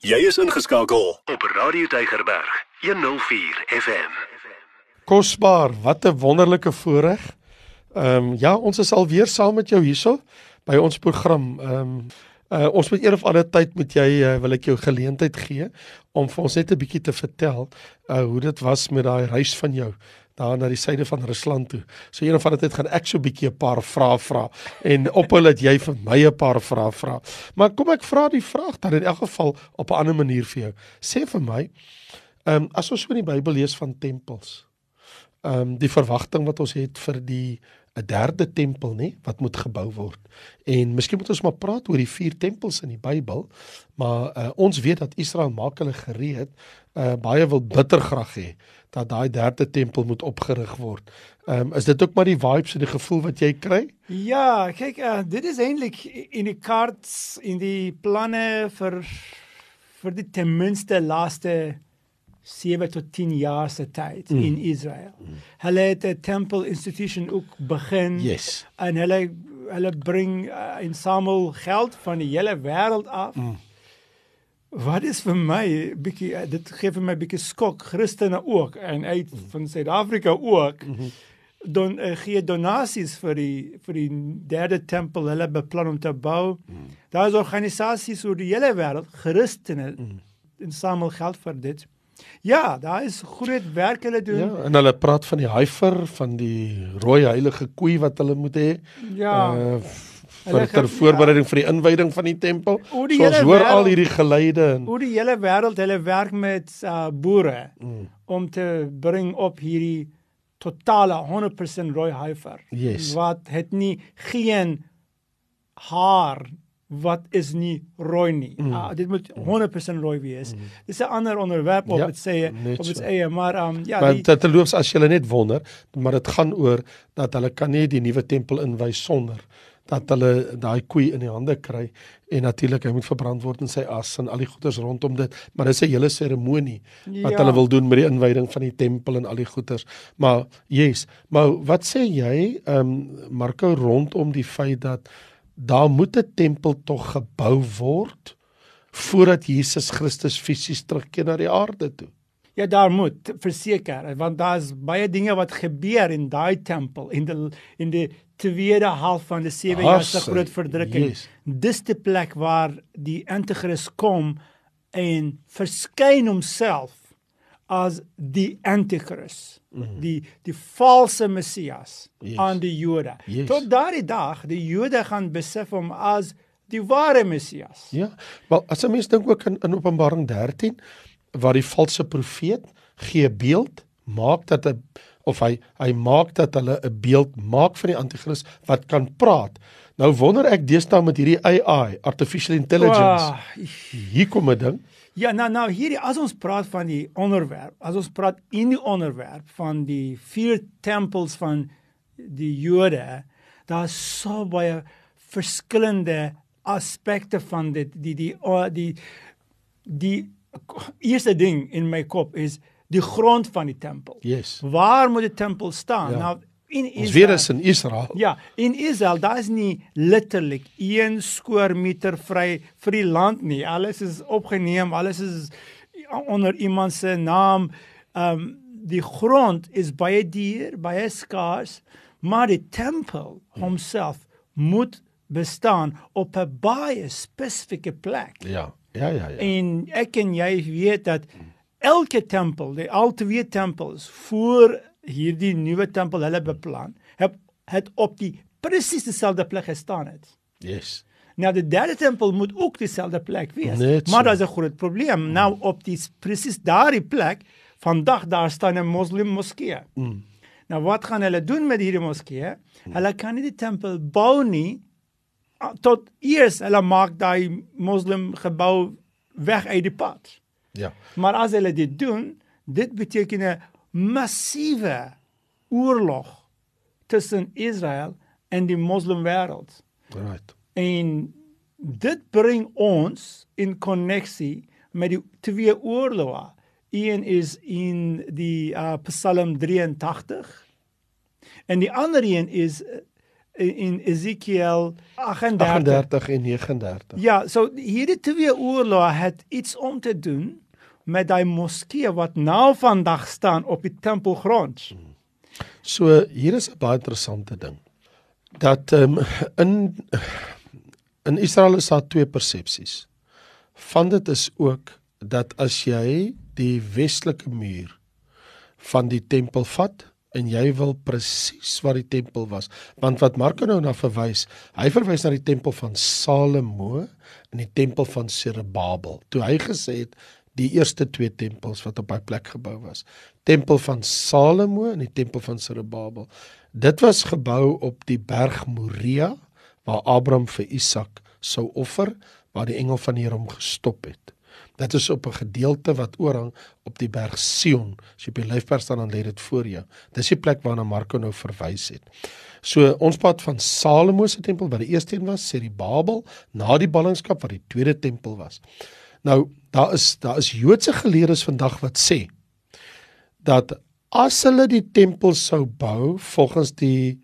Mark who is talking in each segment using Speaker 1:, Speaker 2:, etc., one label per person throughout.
Speaker 1: Jy is ingeskakel op Radio Tygerberg 104 FM.
Speaker 2: Kosbaar, wat 'n wonderlike voorreg. Ehm um, ja, ons is al weer saam met jou hierso by ons program. Ehm um, uh, ons moet eers of ander tyd met jy uh, wil ek jou geleentheid gee om vir ons net 'n bietjie te vertel uh, hoe dit was met daai reis van jou daar na die suide van Rusland toe. So een van dit het gaan ek so 'n bietjie 'n paar vrae vra en op hulle dat jy vir my 'n paar vrae vra. Maar kom ek vra die vraag dan in elk geval op 'n ander manier vir jou. Sê vir my, ehm um, as ons so in die Bybel lees van tempels, ehm um, die verwagting wat ons het vir die 'n derde tempel nê wat moet gebou word. En miskien moet ons maar praat oor die vier tempels in die Bybel, maar uh, ons weet dat Israel maak hulle gereed, uh, baie wil bitter graag hê dat daai derde tempel moet opgerig word. Ehm um, is dit ook maar die vibes en die gevoel wat jy kry?
Speaker 3: Ja, kyk, uh, dit is eintlik in die kaarts in die planne vir vir die ten minste laaste 7 tot 10 jaar se tyd mm. in Israel. Mm. Hulle het 'n temple institution ook begin.
Speaker 2: Yes.
Speaker 3: En hulle hulle bring uh, in samel geld van die hele wêreld af. Mm Wat is vir my bietjie eh, dit gee vir my bietjie skok Christene ook en uit van Suid-Afrika ook. Mm -hmm. Dan uh, gee donasies vir die vir die derde tempel hulle beplan om te bou. Mm. Daar is organisasies oor die hele wêreld Christene mm. en samel geld vir dit. Ja, daar is groot werk hulle doen.
Speaker 2: Ja, en hulle praat van die heifer van die rooi heilige koei wat hulle moet hê.
Speaker 3: Ja. Uh,
Speaker 2: vir ter voorbereiding vir die inwyding van die tempel. Die so ons hoor al hierdie geleide
Speaker 3: en hoe die hele wêreld hulle werk met uh, boere mm. om te bring op hierdie totale 100% rooi heifer.
Speaker 2: Yes.
Speaker 3: Wat het nie geen haar wat is nie rooi nie. Mm. Uh, dit moet 100% rooi wees. Mm. Dis 'n ander onderwerp op ja, dit sê op dit sê maar um, ja,
Speaker 2: maar dit loops as jy net wonder, maar dit gaan oor dat hulle kan nie die nuwe tempel inwys sonder dat hulle daai koei in die hande kry en natuurlik hy moet verbrand word in sy as en al die goeders rondom dit maar dit is 'n hele seremonie wat ja. hulle wil doen met die inwyding van die tempel en al die goeders maar yes maar wat sê jy ehm um, Marko rondom die feit dat daar moet 'n tempel tog gebou word voordat Jesus Christus fisies terugkeer na die aarde toe
Speaker 3: Ja daar moet verseker want daar's baie dinge wat gebeur in daai tempel in die in die tweede half van die 7 jaar se groot verdrukking. Yes. Dis die plek waar die anti-kris kom en verskyn homself as die anti-kris. Mm -hmm. Die die valse Messias yes. aan die Jode. Yes. Tot daardie dag die Jode gaan besef hom as die ware Messias.
Speaker 2: Ja. Wel as 'n mens dink ook in, in Openbaring 13 waar die valse profeet gee beeld maak dat 'n of hy hy maak dat hulle 'n beeld maak van die anti-kris wat kan praat. Nou wonder ek deesdae met hierdie AI, artificial intelligence. Oh, hier kom 'n ding.
Speaker 3: Ja, nou nou hierdie as ons praat van die onderwerp, as ons praat in die onderwerp van die vier tempels van die Jode, daar's so baie verskillende aspekte van dit die die die die, die eerste ding in my kop is die grond van die tempel.
Speaker 2: Yes.
Speaker 3: Waar moet die tempel staan? Ja. Nou
Speaker 2: in Israel. Ons weer is in Israel.
Speaker 3: Ja, in Israel, daar is nie letterlik 1 skoor meter vry vir die land nie. Alles is opgeneem, alles is onder iemand se naam. Ehm um, die grond is baie duur, baie skaars, maar die tempel homself moet bestaan op 'n baie spesifieke plek.
Speaker 2: Ja. Ja, ja, ja.
Speaker 3: En ek en jy weet dat elke tempel, die al twee tempels voor hierdie nuwe tempel hulle beplan, het het op die presies dieselfde plek gestaan het.
Speaker 2: Yes.
Speaker 3: Nou die derde tempel moet ook dieselfde plek wees.
Speaker 2: Net
Speaker 3: maar so. daar's 'n groot probleem. Mm. Nou op die presies daardie plek vandag daar staan 'n moslim moskee. Mm. Nou wat gaan hulle doen met hierdie moskee? Mm. Hulle kan nie die tempel bou nie tot eers hulle maak daai moslim gebou weg uit die pad.
Speaker 2: Ja.
Speaker 3: Maar as hulle dit doen, dit beteken 'n massiewe oorlog tussen Israel en die moslim wêreld.
Speaker 2: Right.
Speaker 3: En dit bring ons in koneksie met die twee oorloë. Een is in die uh, Psalm 83 en die ander een is in, in Ezekiel 38.
Speaker 2: 38 en 39.
Speaker 3: Ja, so hierdie twee oorloë het iets om te doen met daai moskee wat nou vandag staan op die tempelgrond.
Speaker 2: So hier is 'n baie interessante ding. Dat um, in in Israel is daar twee persepsies. Van dit is ook dat as jy die westelike muur van die tempel vat en jy wil presies waar die tempel was, want wat Marko nou na verwys, hy verwys na die tempel van Salomo en die tempel van Zerubbabel. Toe hy gesê het die eerste twee tempels wat op daai plek gebou was. Tempel van Salomo en die tempel van Zerubbabel. Dit was gebou op die berg Moria waar Abraham vir Isak sou offer, waar die engel van die Here hom gestop het. Dit is op 'n gedeelte wat oorhang op die berg Sion. As jy op die lyfperd staan dan lê dit voor jou. Dis die plek waarna Marko nou verwys het. So ons pad van Salomo se tempel wat die eerste een was, sê die Babel, na die ballingskap wat die tweede tempel was. Nou, daar is daar is Joodse geleerdes vandag wat sê dat as hulle die tempel sou bou volgens die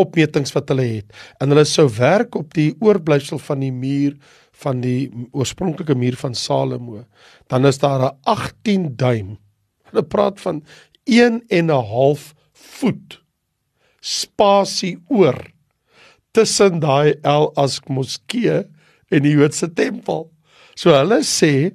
Speaker 2: opmetings wat hulle het en hulle sou werk op die oorblyfsel van die muur van die oorspronklike muur van Salomo, dan is daar 'n 18 duim. Hulle praat van 1 en 'n half voet spasie oor tussen daai El Ask moskee en die Joodse tempel. So hulle sê,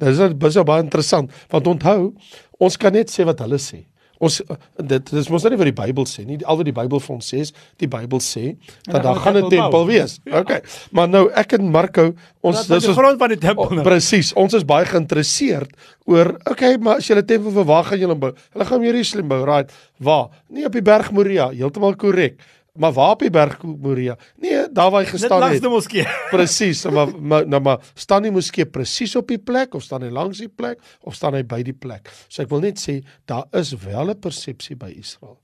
Speaker 2: dis is baie interessant, want onthou, ons kan net sê wat hulle sê. Ons dit dis mos nie wat die Bybel sê nie. Al wat die Bybel vir ons sê is, die Bybel sê dat daar gaan 'n tempel wees. Ja. Okay. Maar nou ek en Marco, ons
Speaker 3: dis die grond van die tempel.
Speaker 2: Oh, Presies. Ons is baie geïnteresseerd oor okay, maar as jy 'n tempel waar gaan julle bou? Hulle gaan Jerusalem bou, right? Waar? Nie op die berg Moria, heeltemal korrek. Maar waar op die berg Moria? Nee, daar waar hy gestaan het.
Speaker 3: Net langs die moskee.
Speaker 2: presies, maar maar nou maar staan die moskee presies op die plek of staan hy langs die plek of staan hy by die plek? So ek wil net sê daar is wel 'n persepsie by Israel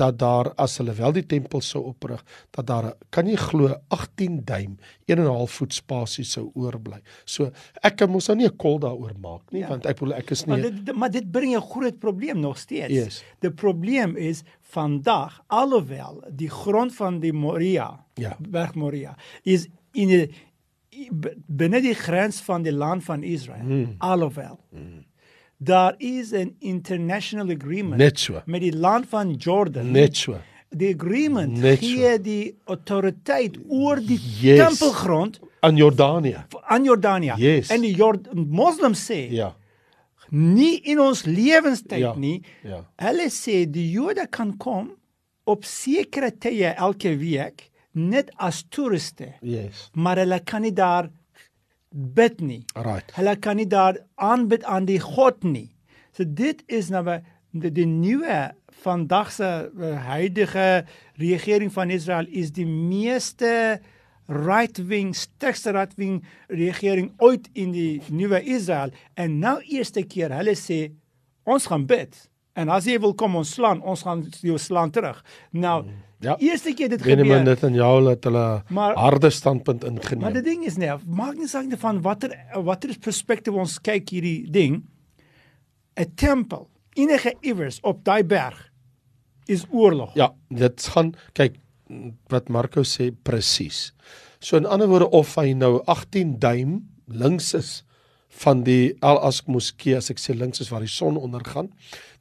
Speaker 2: dat daar as hulle wel die tempel sou oprig, dat daar kan jy glo 18 duim, 1 en 'n half voet spasie sou oorbly. So ek kan mos nou nie 'n kol daaroor maak nie, ja. want ek bedoel ek is nie
Speaker 3: Maar dit maar dit bring 'n groot probleem nog steeds.
Speaker 2: Yes.
Speaker 3: Die probleem is vandag alhoewel die grond van die Moria,
Speaker 2: Ja.
Speaker 3: Berg Moria, is in die binne die grens van die land van Israel.
Speaker 2: Hmm.
Speaker 3: Alhoewel. Daar is 'n international agreement
Speaker 2: net so.
Speaker 3: met die land van Jordan.
Speaker 2: Net so.
Speaker 3: Die agreement
Speaker 2: Net so.
Speaker 3: gee die autoriteit oor die
Speaker 2: Yes.
Speaker 3: tempelgrond
Speaker 2: Aan Jordanië.
Speaker 3: aan Jordanië.
Speaker 2: Yes.
Speaker 3: En die Jord moslems sê
Speaker 2: Ja.
Speaker 3: nie in ons lewenstyd
Speaker 2: Ja,
Speaker 3: nie.
Speaker 2: ja.
Speaker 3: Hulle sê die Jode kan kom op sekere tye elke week net as toeriste,
Speaker 2: Yes.
Speaker 3: maar hulle kan nie daar bid nie.
Speaker 2: Right.
Speaker 3: Hulle kan nie daar aanbid aan die God nie. So dit is nou die, die nuwe vandag se uh, huidige regering van Israel is die meeste right wing sterkste right wing regering ooit in die nuwe Israel en nou eerste keer hulle sê ons gaan bid en as jy wil kom ons slaan ons gaan jou slaan terug. Nou
Speaker 2: Ja.
Speaker 3: eerste keer dit
Speaker 2: Benjamin
Speaker 3: gebeur.
Speaker 2: Netanyahu het hulle
Speaker 3: Maar-
Speaker 2: harde standpunt
Speaker 3: Maar
Speaker 2: ingeneem.
Speaker 3: die ding is nee, maak nie saak van watter watter perspektief ons kyk hierdie ding. 'n Tempel enige iewers op daai berg is oorlog.
Speaker 2: Ja, dit gaan kyk wat Marco sê presies. So in ander woorde of hy nou 18 duim links is van die Al Aqsa moskee as ek sê links is waar die son ondergaan,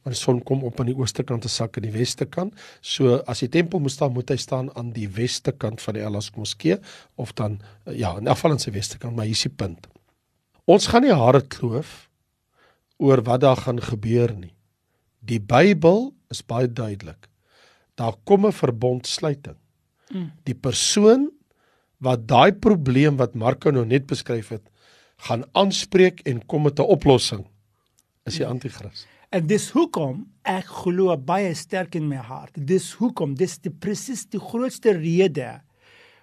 Speaker 2: maar die son kom op aan die ooste kant en sak aan die weste kant. So as die tempel moet staan, moet hy staan aan die weste kant van die Al Aqsa moskee of dan eh, ja, in afval aan sy weste kant, maar hier is die punt. Ons gaan nie hare kloof oor wat daar gaan gebeur nie. Die Bybel is baie duidelik. Daar kom 'n verbondsluiting. Die persoon wat daai probleem wat Marko nou net beskryf het, gaan aanspreek en kom met 'n oplossing is die anti-kris.
Speaker 3: En dis hoekom ek glo baie sterk in my hart. Dis hoekom dis die presies die grootste rede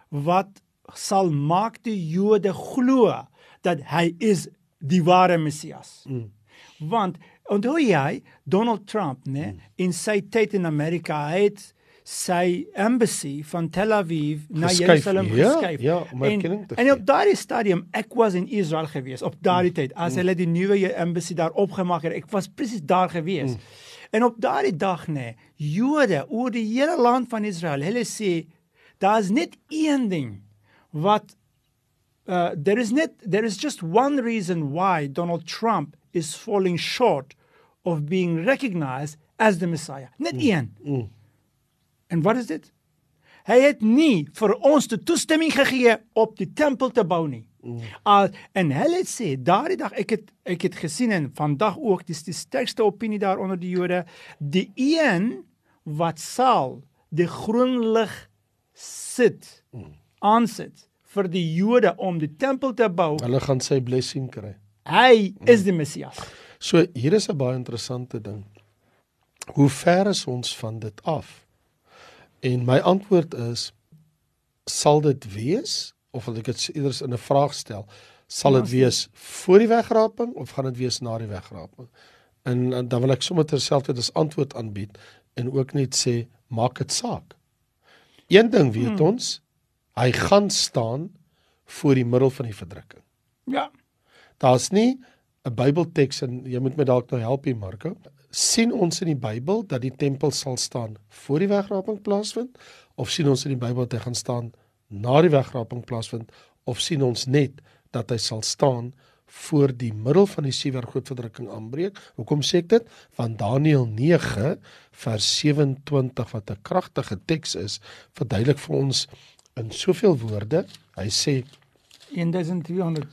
Speaker 3: wat sal maak die Jode glo dat hy is die ware Messias. Mm. Want onthou jy Donald Trump, né, mm. in sy tyd in Amerika hy het sy embassy van Tel Aviv na
Speaker 2: Geskuif,
Speaker 3: Jerusalem
Speaker 2: ja,
Speaker 3: geskuif.
Speaker 2: ja, om
Speaker 3: en,
Speaker 2: erkenning te
Speaker 3: en
Speaker 2: gee.
Speaker 3: op daardie stadium ek was in Israel gewees op daardie tyd as hulle die nuwe embassy daar opgemaak het. Ek was presies daar gewees. En op daardie dag nê, Jode oor die hele land van Israel, hulle sê daar's net een ding wat uh, there is net there is just one reason why Donald Trump is falling short of being recognized as the Messiah. Net mm. een. Mm. En wat is dit? Hy het nie vir ons die toestemming gegee op die tempel te bou nie. Mm. Uh, en hulle het sê daardie dag ek het ek het gesien en vandag ook dis die sterkste opinie daar onder die Jode die een wat sal die groen lig sit mm. aansit vir die Jode om die tempel te bou.
Speaker 2: Hulle gaan sy blessing kry.
Speaker 3: Hy mm. is die Messias.
Speaker 2: So hier is 'n baie interessante ding. Hoe ver is ons van dit af? En my antwoord is sal dit wees of wil ek dit eers in 'n vraag stel? Sal dit ja, wees voor die wegraping of gaan dit wees na die wegraping? En, en dan wil ek sommer terselfdertyd as antwoord aanbied en ook net sê maak dit saak. Een ding weet hmm. ons, hy gaan staan voor die middel van die verdrukking.
Speaker 3: Ja.
Speaker 2: Daar's nie 'n Bybelteks en jy moet my dalk nou help hier Marko sien ons in die Bybel dat die tempel sal staan voor die wegraping plaasvind of sien ons in die Bybel dat hy gaan staan na die wegraping plaasvind of sien ons net dat hy sal staan voor die middel van die sewe groot verdrukking aanbreek. Hoekom sê ek dit? Want Daniël 9 vers 27 wat 'n kragtige teks is, verduidelik vir ons in soveel woorde. Hy sê
Speaker 3: 1200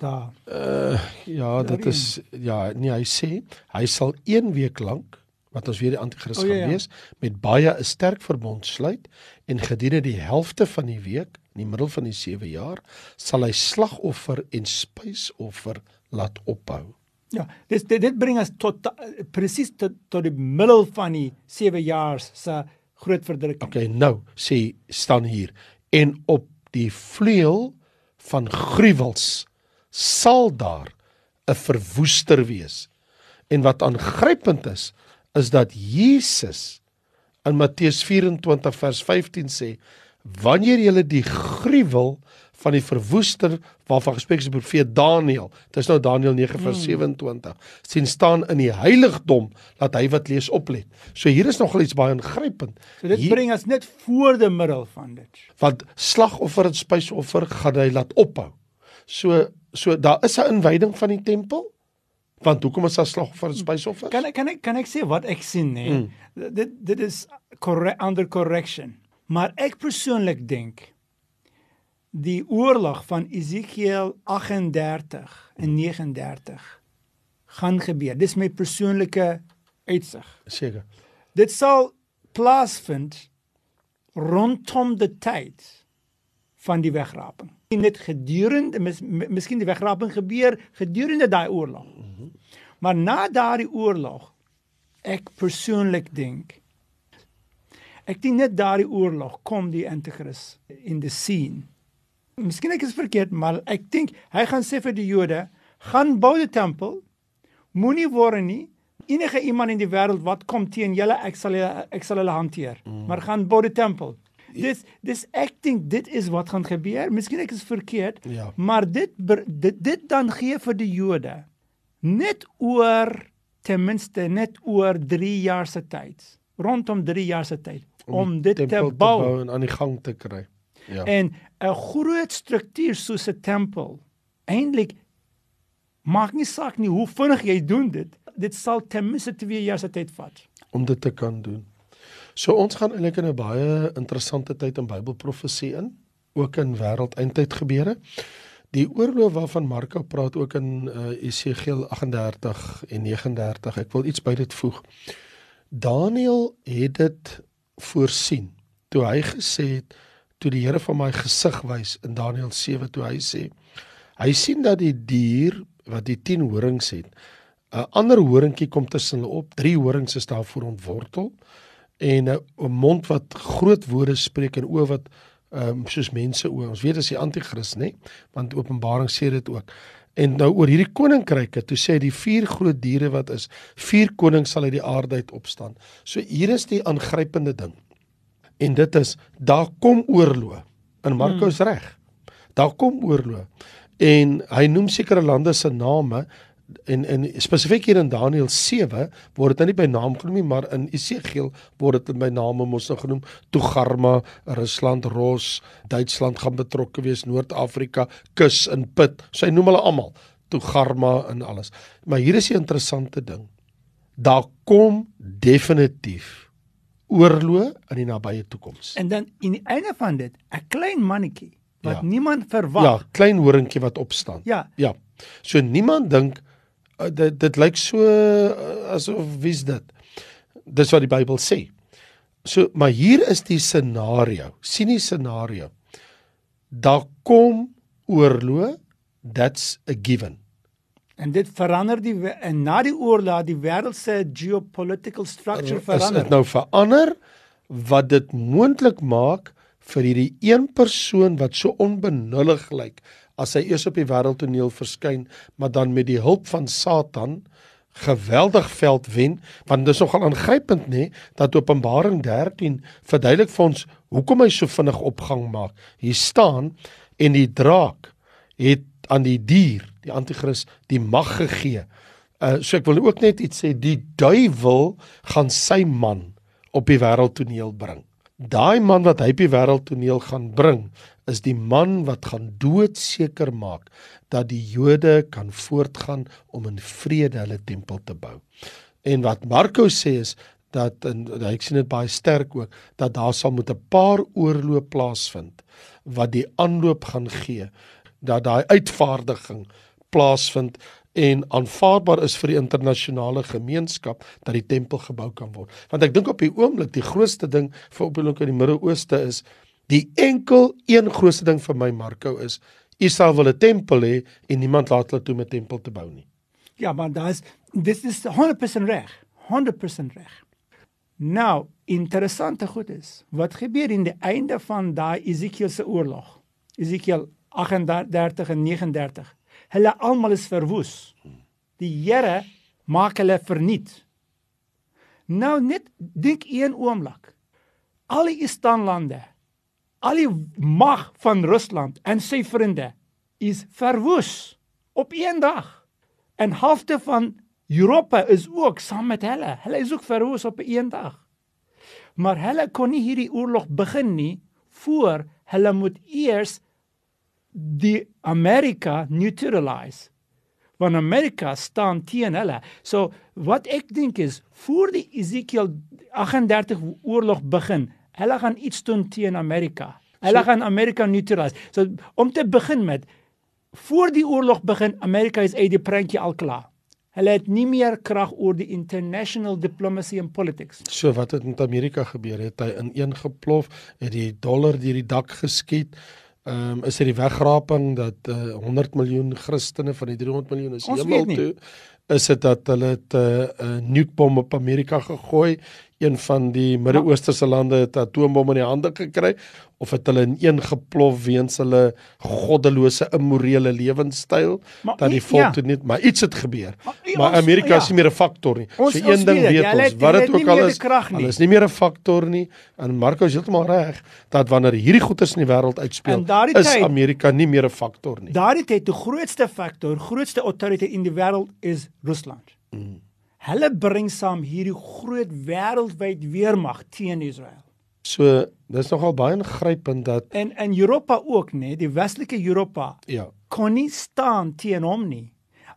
Speaker 3: dae.
Speaker 2: Uh ja, dit is ja, nee, hy sê hy sal 1 week lank wat ons weer die anti-kris oh, gaan ja, ja. wees met baie 'n sterk verbond sluit en gedurende die helfte van die week in die middel van die 7 jaar sal hy slagoffer en spysoffer laat ophou.
Speaker 3: Ja, dis dit, dit bring ons tot presies tot tot die middel van die 7 jaar se groot verdrukking.
Speaker 2: Okay, nou sê staan hier en op die vleuel van gruwels sal daar 'n verwoester wees. En wat aangrypend is, is dat Jesus in Matteus 24 vers 15 sê: "Wanneer julle die gruwel van die verwoester waarvan gespreek is die profeet Daniël, dit is nou Daniël 9 vers 27, hmm. sien staan in die heiligdom, laat hy wat lees oplet." So hier is nogal iets baie aangrypend.
Speaker 3: So dit hier, bring ons net voor die middel van dit.
Speaker 2: Want slagoffer en spysoffer gaan hy laat ophou. So so daar is 'n inwyding van die tempel. Want hoekom is daar slagoffer en spysoffer?
Speaker 3: Kan ek kan ek kan ek sê wat ek sien nê? Mm. Dit dit is correct under correction. Maar ek persoonlik dink die oorlog van Esegiel 38 en 39 gaan gebeur. Dis my persoonlike uitsig.
Speaker 2: Seker.
Speaker 3: Dit sal plaasvind rondom die tyd van die wegraping. Net gedurende mis, miskien die wegraping gebeur gedurende daai oorlog. Mm -hmm. Maar na daardie oorlog ek persoonlik dink ek dink net daardie oorlog kom die anti-kris in die scene. Miskien ek is verkeerd, maar ek dink hy gaan sê vir die Jode, gaan bou die tempel. Moenie worry nie. Enige iemand in die wêreld wat kom teen julle, ek sal ek sal hulle hanteer. Mm. Maar gaan bou die tempel. Dis dis ek dink dit is wat gaan gebeur. Miskien ek is verkeerd, ja. maar dit, dit dit dan gee vir die Jode net oor ten minste net oor 3 jaar se tyd. Rondom 3 jaar se tyd om, om dit te bou. te bou
Speaker 2: en aan die gang te kry.
Speaker 3: Ja. En 'n groot struktuur soos 'n tempel eintlik maak nie saak nie hoe vinnig jy doen dit. Dit sal ten minste 2 jaar se tyd vat
Speaker 2: om dit te kan doen. So ons gaan eintlik in 'n baie interessante tyd in Bybelprofesie in, ook in wêreldeindtyd gebeure. Die oorlog waarvan Marko praat ook in uh, Esegiel 38 en 39. Ek wil iets by dit voeg. Daniël het dit voorsien toe hy gesê het toe die Here van my gesig wys in Daniël 7 toe hy sê hy sien dat die dier wat die 10 horings het 'n ander horingkie kom tussen hulle op, drie horings is daar voor ontwortel en 'n mond wat groot woorde spreek en oë wat um, soos mense oë. Ons weet as die anti-kris, nê? Want Openbaring sê dit ook. En nou oor hierdie koninkryke, toe sê die vier groot diere wat is, vier konings sal uit die aarde uit opstaan. So hier is die aangrypende ding. En dit is daar kom oorlog. In Markus hmm. reg. Daar kom oorlog. En hy noem sekere lande se name en en spesifiek hier in Daniël 7 word dit nou nie by naam genoem nie, maar in Esegiel word dit by name mos nou genoem. Togarma, Rusland, Ros, Duitsland gaan betrokke wees, Noord-Afrika, Kus en Put. Sy noem hulle almal Togarma en alles. Maar hier is 'n interessante ding. Daar kom definitief oorlog in die nabye toekoms.
Speaker 3: En dan in die einde van dit, 'n klein mannetjie wat
Speaker 2: Ja.
Speaker 3: niemand verwag.
Speaker 2: Ja, klein horingkie wat opstaan.
Speaker 3: Ja.
Speaker 2: Ja. So niemand dink uh, dit dit lyk so uh, asof wie's dit? Dis wat die Bybel sê. So maar hier is die scenario. sien die scenario. Daar kom oorlog, that's a given.
Speaker 3: En dit verander die en na die oorlog die wêreld se geopolitical structure
Speaker 2: Is
Speaker 3: verander.
Speaker 2: dit nou verander wat dit moontlik maak vir hierdie een persoon wat so onbenullig lyk as hy eers op die wêreldtoneel verskyn, maar dan met die hulp van Satan geweldig veld wen, want dit is nogal aangrypend nê dat Openbaring 13 verduidelik vir ons hoekom hy so vinnig opgang maak. Hier staan en die draak het aan die dier, die anti-kris, die mag gegee. Uh so ek wil ook net iets sê, die duiwel gaan sy man op die wêreldtoneel bring. Daai man wat hy op die wêreldtoneel gaan bring, is die man wat gaan doodseker maak dat die Jode kan voortgaan om in vrede hulle tempel te bou. En wat Marko sê is dat en ek sien dit baie sterk ook dat daar sal met 'n paar oorloë plaasvind wat die aanloop gaan gee dat daai uitvaardiging plaasvind en aanvaarbaar is vir die internasionale gemeenskap dat die tempel gebou kan word. Want ek dink op die oomblik die grootste ding vir op die in die Midde-Ooste is die enkel een grootste ding vir my Marco is Israel wil 'n tempel hê en niemand laat hulle toe om 'n tempel te bou nie.
Speaker 3: Ja, maar daar's dit is 100% reg. 100% reg. Nou, interessante goed is, wat gebeur in die einde van daai Esekiel se oorlog? Esekiel 38 en 39. Hulle almal is verwoes. Die Here maak hulle verniet. Nou net dink een oomblik. Al die Istanlande, al die mag van Rusland en sy vriende is verwoes op een dag. En halfte van Europa is ook saam met hulle. Hulle is ook verwoes op een dag. Maar hulle kon nie hierdie oorlog begin nie voor hulle moet eers die Amerika neutralize. Want Amerika staan teen hulle. So wat ek dink is voor die Ezekiel 38 oorlog begin, hulle gaan iets doen teen Amerika. Hulle so, gaan Amerika neutralize. So om te begin met voor die oorlog begin, Amerika is uit die prentjie al klaar. Hulle het nie meer krag oor die international diplomacy and politics.
Speaker 2: So wat het met Amerika gebeur? Het hy ineengeplof? Het die dollar deur die dak geskiet? Ehm um, is dit die wegraping dat uh, 100 miljoen Christene van die 300 miljoen is hemel toe? Is dit dat hulle 'n uh, uh, nukebom op Amerika gegooi? Een van die Midde-Oosterse lande het atoombom in die hande gekry of het hulle ineengeplof weens hulle goddelose immorele lewenstyl dat die volk
Speaker 3: ja.
Speaker 2: ja. dit maar iets het gebeur.
Speaker 3: Maar,
Speaker 2: Maar,
Speaker 3: ons-
Speaker 2: Amerika
Speaker 3: ja.
Speaker 2: is nie meer 'n faktor nie.
Speaker 3: Ons-
Speaker 2: so een ding
Speaker 3: weet dit.
Speaker 2: weet
Speaker 3: Ja,
Speaker 2: ons,
Speaker 3: het-
Speaker 2: wat dit
Speaker 3: het
Speaker 2: ook al is, hulle is nie meer 'n faktor nie. En Marco is heeltemal reg dat wanneer hierdie goeters in die wêreld uitspeel,
Speaker 3: daardie
Speaker 2: is
Speaker 3: tyd-
Speaker 2: Amerika nie meer 'n faktor nie.
Speaker 3: Daardie tyd die grootste faktor, grootste autoriteit in die wêreld is Rusland. Mm. Hulle bring saam hierdie groot wêreldwyd weermag teen Israel.
Speaker 2: So dis nogal baie ingrypend dat
Speaker 3: En in Europa ook, nê, die westelike Europa
Speaker 2: ja,
Speaker 3: kon nie staan teen hom nie.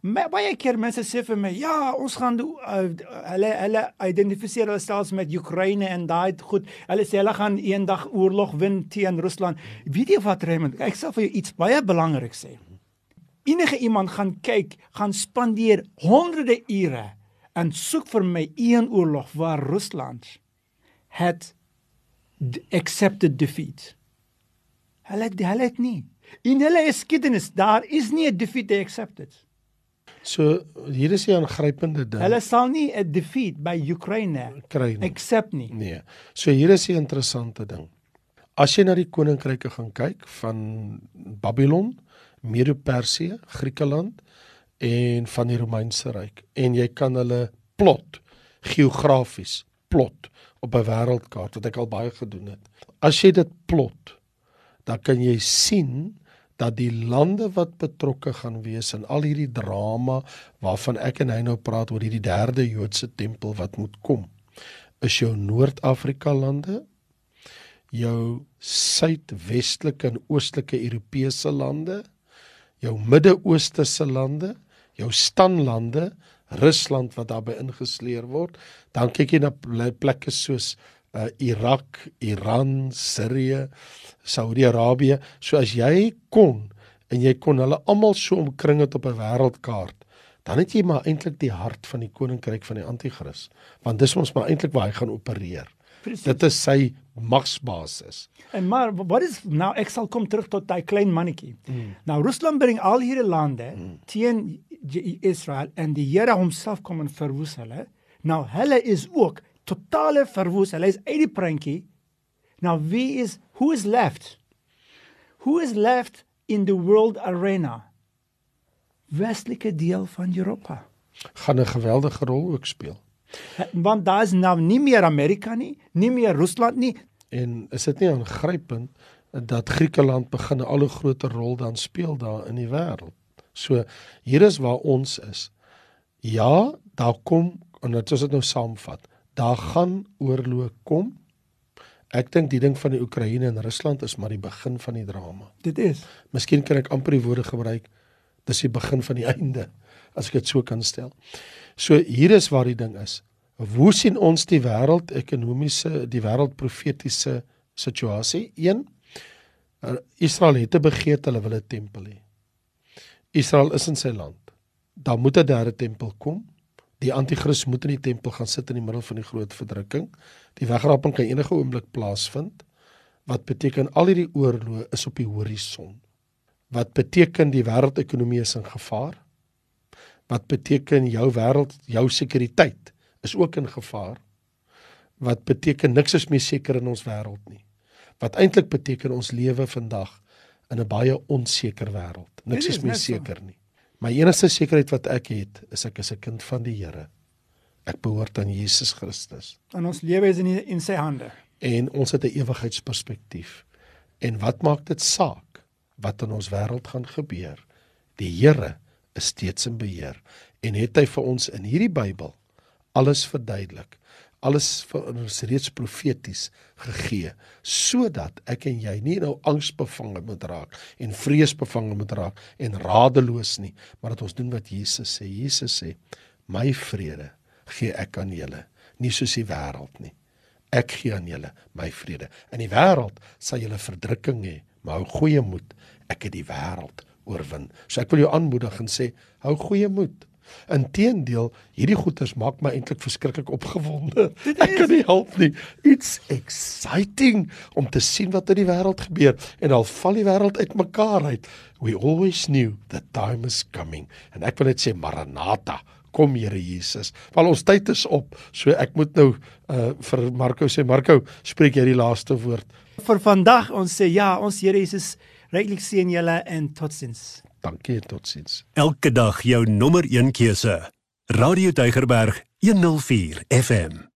Speaker 3: Maar baie keer mense sê vir my, ja, ons gaan do, uh, hulle hulle identifiseer hulle selfs met Oekraïne en daai goed. Hulle sê hulle gaan eendag oorlog wen teen Rusland. Weet jy wat Raymond? Ek sal vir jou iets baie belangrik sê. Enige iemand gaan kyk, gaan spandeer honderde ure en soek vir my een oorlog waar Rusland het accepted defeat. Hulle hulle het nie. In hulle geskiedenis daar is nie 'n defeat they accepted.
Speaker 2: so hier is 'n aangrypende ding.
Speaker 3: Hulle sal nie 'n defeat by Ukraine
Speaker 2: kry nie.
Speaker 3: accept nie.
Speaker 2: Nee. So hier is 'n interessante ding. As jy na die koninkryke gaan kyk van Babylon, Medo-Persië, Griekeland en van die Romeinse ryk en jy kan hulle plot geografies plot op 'n wêreldkaart wat ek al baie gedoen het. As jy dit plot, dan kan jy sien dat die lande wat betrokke gaan wees in al hierdie drama waarvan ek en hy nou praat oor hierdie derde Joodse tempel wat moet kom is jou Noord-Afrika lande jou suidwestelike en oostelike Europese lande, jou Midde-Ooste se lande, jou stanlande, Rusland wat daarbey ingesleer word, dan kyk jy na plekke soos uh, Irak, Iran, Sirië, Saudi-Arabië. So as jy kon en jy kon hulle almal so omkring het op 'n wêreldkaart, dan het jy maar eintlik die hart van die koninkryk van die anti-kris, want dis ons maar eintlik waar hy gaan opereer. Precies. Dit is sy magsbasis.
Speaker 3: En maar wat is nou ek sal kom terug tot daai klein mannetjie. Mm. Nou Rusland bring al hierdie lande mm. teen Israel en die Here homself kom en verwoes hulle. Nou hulle is ook totale verwoes. Hulle is uit die prentjie. Nou wie is who is left? Who is left in the world arena? Westelike deel van Europa
Speaker 2: gaan 'n geweldige rol ook speel.
Speaker 3: Want daar is nou nie meer Amerika nie, nie meer Rusland nie.
Speaker 2: En is dit nie aangrypend dat Griekeland begin 'n al hoe groter rol dan speel daar in die wêreld? So hier is waar ons is. Ja, daar kom en dit is dit nou saamvat. Daar gaan oorlog kom. Ek dink die ding van die Oekraïne en Rusland is maar die begin van die drama.
Speaker 3: Dit is.
Speaker 2: Miskien kan ek amper die woorde gebruik dis die begin van die einde as ek dit so kan stel. So hier is waar die ding is. Hoe sien ons die wêreld ekonomiese, die wêreld profetiese situasie? 1 eh, Israel het 'n begeerte, hulle wil 'n tempel hê. Israel is in sy land. Daar moet 'n derde tempel kom. Die anti-kris moet in die tempel gaan sit in die middel van die groot verdrukking. Die wegraping kan enige oomblik plaasvind. Wat beteken al hierdie oorloë is op die horison. Wat beteken die wêreldekonomie is in gevaar? wat beteken jou wêreld, jou sekuriteit is ook in gevaar. Wat beteken niks is meer seker in ons wêreld nie. Wat eintlik beteken ons lewe vandag in 'n baie onseker wêreld. Niks is, meer seker nie. My enigste sekerheid wat ek het, is ek is 'n kind van die Here. Ek behoort aan Jesus Christus.
Speaker 3: En ons lewe is in in sy hande.
Speaker 2: En ons het 'n ewigheidsperspektief. En wat maak dit saak wat in ons wêreld gaan gebeur? Die Here is steeds in beheer en het hy vir ons in hierdie Bybel alles verduidelik alles vir ons reeds profeties gegee sodat ek en jy nie nou angsbevange moet raak en vreesbevange moet raak en radeloos nie maar dat ons doen wat Jesus sê Jesus sê my vrede gee ek aan julle nie soos die wêreld nie ek gee aan julle my vrede in die wêreld sal julle verdrukking hê maar hou goeie moed ek het die wêreld oorwin. So ek wil jou aanmoedig en sê hou goeie moed. Inteendeel, hierdie goeters maak my eintlik verskriklik opgewonde. Ek kan nie help nie. It's exciting om te sien wat in die wêreld gebeur en al val die wêreld uitmekaar uit. We always knew that time is coming. En ek wil net sê Maranatha, kom Here Jesus. Val ons tyd is op. So ek moet nou uh vir Marco sê Marco, spreek jy die laaste woord.
Speaker 3: Vir vandag ons sê ja, ons Here Jesus Ryklik sien julle en totsiens.
Speaker 2: Dankie en totsiens.
Speaker 1: Elke dag jou nommer 1 keuse. Radio Deugerberg 104 FM.